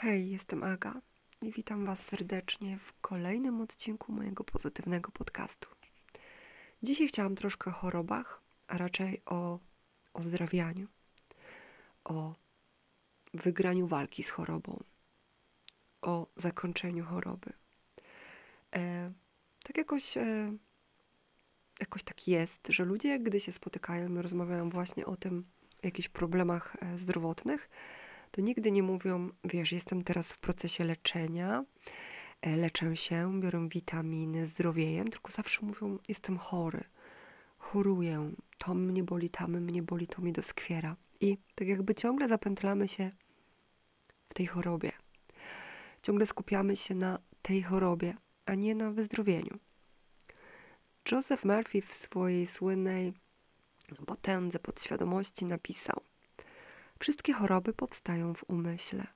Hej, jestem Aga i witam Was serdecznie w kolejnym odcinku mojego pozytywnego podcastu. Dzisiaj chciałam troszkę o chorobach, a raczej o ozdrawianiu, o wygraniu walki z chorobą, o zakończeniu choroby. E, tak jakoś, e, jakoś tak jest, że ludzie, gdy się spotykają i rozmawiają właśnie o tym, jakichś problemach e, zdrowotnych, to nigdy nie mówią, wiesz, jestem teraz w procesie leczenia, e, leczę się, biorę witaminy, zdrowieję, tylko zawsze mówią, jestem chory, choruję, to mnie boli, tam mnie boli, to mi doskwiera. I tak jakby ciągle zapętlamy się w tej chorobie. Ciągle skupiamy się na tej chorobie, a nie na wyzdrowieniu. Joseph Murphy w swojej słynnej potędze podświadomości napisał: Wszystkie choroby powstają w umyśle.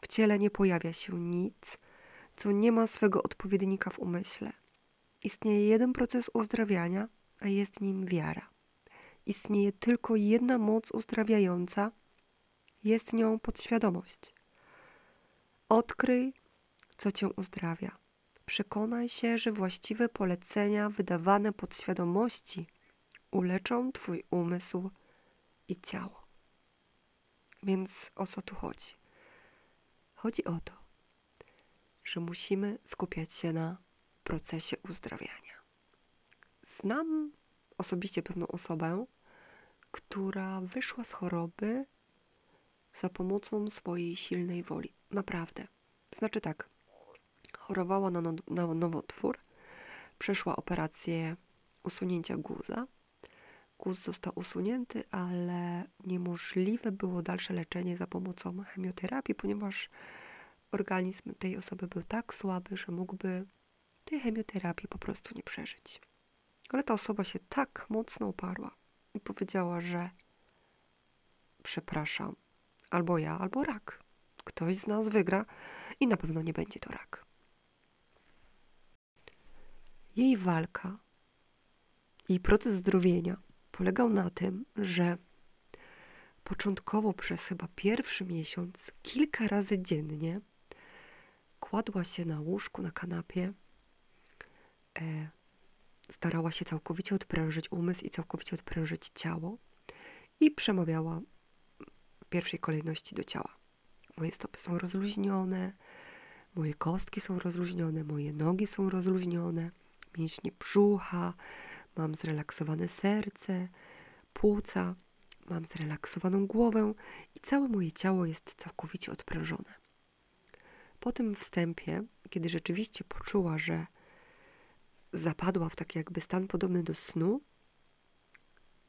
W ciele nie pojawia się nic, co nie ma swego odpowiednika w umyśle. Istnieje jeden proces uzdrawiania, a jest nim wiara. Istnieje tylko jedna moc uzdrawiająca, jest nią podświadomość. Odkryj, co cię uzdrawia. Przekonaj się, że właściwe polecenia wydawane podświadomości uleczą Twój umysł i ciało. Więc o co tu chodzi? Chodzi o to, że musimy skupiać się na procesie uzdrawiania. Znam osobiście pewną osobę, która wyszła z choroby za pomocą swojej silnej woli. Naprawdę. Znaczy tak, chorowała na, no, na nowotwór, przeszła operację usunięcia guza, guz został usunięty, ale niemożliwe było dalsze leczenie za pomocą chemioterapii, ponieważ organizm tej osoby był tak słaby, że mógłby tej chemioterapii po prostu nie przeżyć. Ale ta osoba się tak mocno uparła i powiedziała, że przepraszam, albo ja, albo rak. Ktoś z nas wygra i na pewno nie będzie to rak. Jej walka, jej proces zdrowienia polegał na tym, że początkowo przez chyba pierwszy miesiąc, kilka razy dziennie, kładła się na łóżku, na kanapie, e, starała się całkowicie odprężyć umysł i całkowicie odprężyć ciało i przemawiała w pierwszej kolejności do ciała. Moje stopy są rozluźnione, moje kostki są rozluźnione, moje nogi są rozluźnione, mięśnie brzucha, mam zrelaksowane serce, płuca, mam zrelaksowaną głowę i całe moje ciało jest całkowicie odprężone. Po tym wstępie, kiedy rzeczywiście poczuła, że zapadła w taki jakby stan podobny do snu,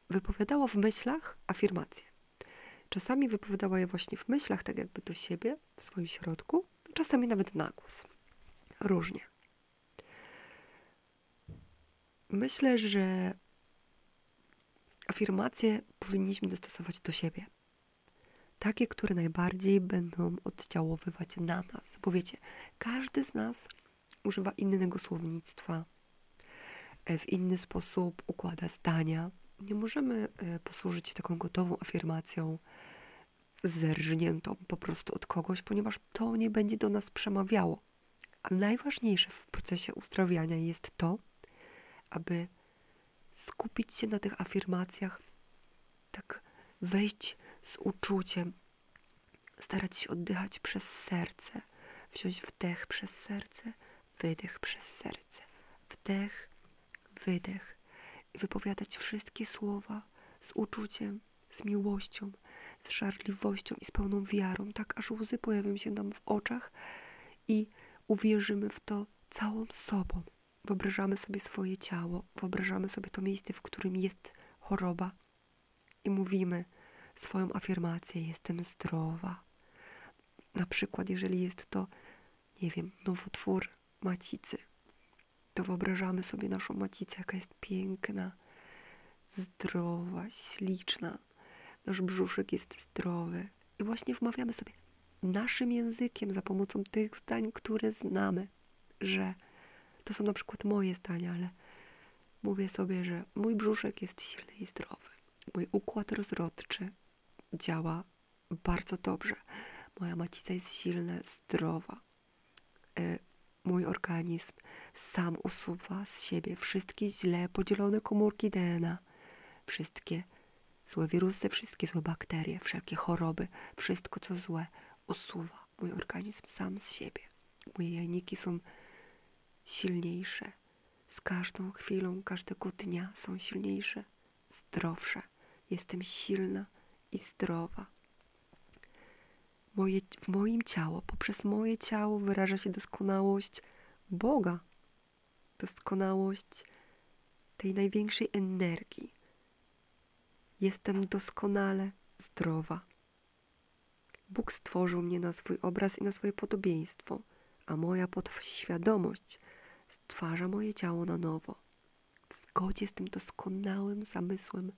wypowiadała w myślach afirmacje. Czasami wypowiadała je właśnie w myślach, tak jakby do siebie, w swoim środku, czasami nawet na głos. Różnie. Myślę, że afirmacje powinniśmy dostosować do siebie. Takie, które najbardziej będą oddziaływać na nas. Bo wiecie, każdy z nas używa innego słownictwa, e, w inny sposób układa zdania. Nie możemy e, posłużyć się taką gotową afirmacją, zerżniętą po prostu od kogoś, ponieważ to nie będzie do nas przemawiało. A najważniejsze w procesie uzdrawiania jest to, aby skupić się na tych afirmacjach, tak wejść z uczuciem, starać się oddychać przez serce, wziąć wdech przez serce, wydech przez serce, wdech, wydech i wypowiadać wszystkie słowa z uczuciem, z miłością, z żarliwością i z pełną wiarą, tak aż łzy pojawią się nam w oczach i uwierzymy w to całą sobą. Wyobrażamy sobie swoje ciało, wyobrażamy sobie to miejsce, w którym jest choroba i mówimy swoją afirmację: Jestem zdrowa. Na przykład, jeżeli jest to, nie wiem, nowotwór macicy, to wyobrażamy sobie naszą macicę, jaka jest piękna, zdrowa, śliczna. Nasz brzuszek jest zdrowy. I właśnie wmawiamy sobie naszym językiem, za pomocą tych zdań, które znamy, że to są na przykład moje zdania, ale mówię sobie, że mój brzuszek jest silny i zdrowy. Mój układ rozrodczy działa bardzo dobrze. Moja macica jest silna, zdrowa. E, mój organizm sam usuwa z siebie wszystkie źle podzielone komórki DNA, wszystkie złe wirusy, wszystkie złe bakterie, wszelkie choroby, wszystko co złe usuwa mój organizm sam z siebie. Moje jajniki są silniejsze. Z każdą chwilą, każdego dnia są silniejsze, zdrowsze. Jestem silna i zdrowa. Moje, w moim ciało, poprzez moje ciało wyraża się doskonałość Boga, doskonałość tej największej energii. Jestem doskonale zdrowa. Bóg stworzył mnie na swój obraz i na swoje podobieństwo, a moja podświadomość stwarza moje ciało na nowo, w zgodzie z tym doskonałym zamysłem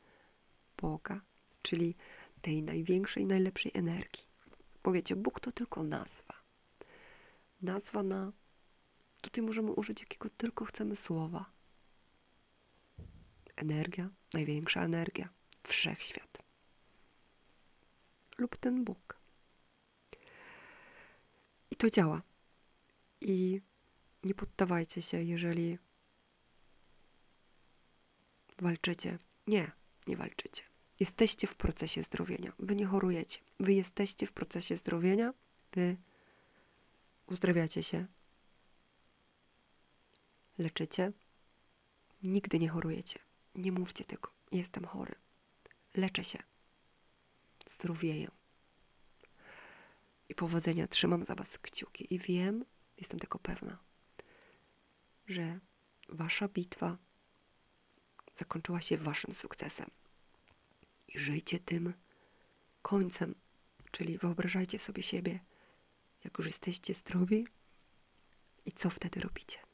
Boga, czyli tej największej, najlepszej energii. Bo wiecie, Bóg to tylko nazwa. Nazwa na. Tutaj możemy użyć jakiego tylko chcemy słowa. Energia, największa energia, wszechświat. Lub ten Bóg. I to działa. I nie poddawajcie się, jeżeli walczycie. Nie, nie walczycie. Jesteście w procesie zdrowienia. Wy nie chorujecie. Wy jesteście w procesie zdrowienia. Wy uzdrawiacie się. Leczycie. Nigdy nie chorujecie. Nie mówcie tego. Jestem chory. Leczę się. Zdrowieję. I powodzenia. Trzymam za Was kciuki. I wiem, jestem tego pewna, że Wasza bitwa zakończyła się Waszym sukcesem i żyjcie tym końcem. Czyli wyobrażajcie sobie siebie, jak już jesteście zdrowi i co wtedy robicie.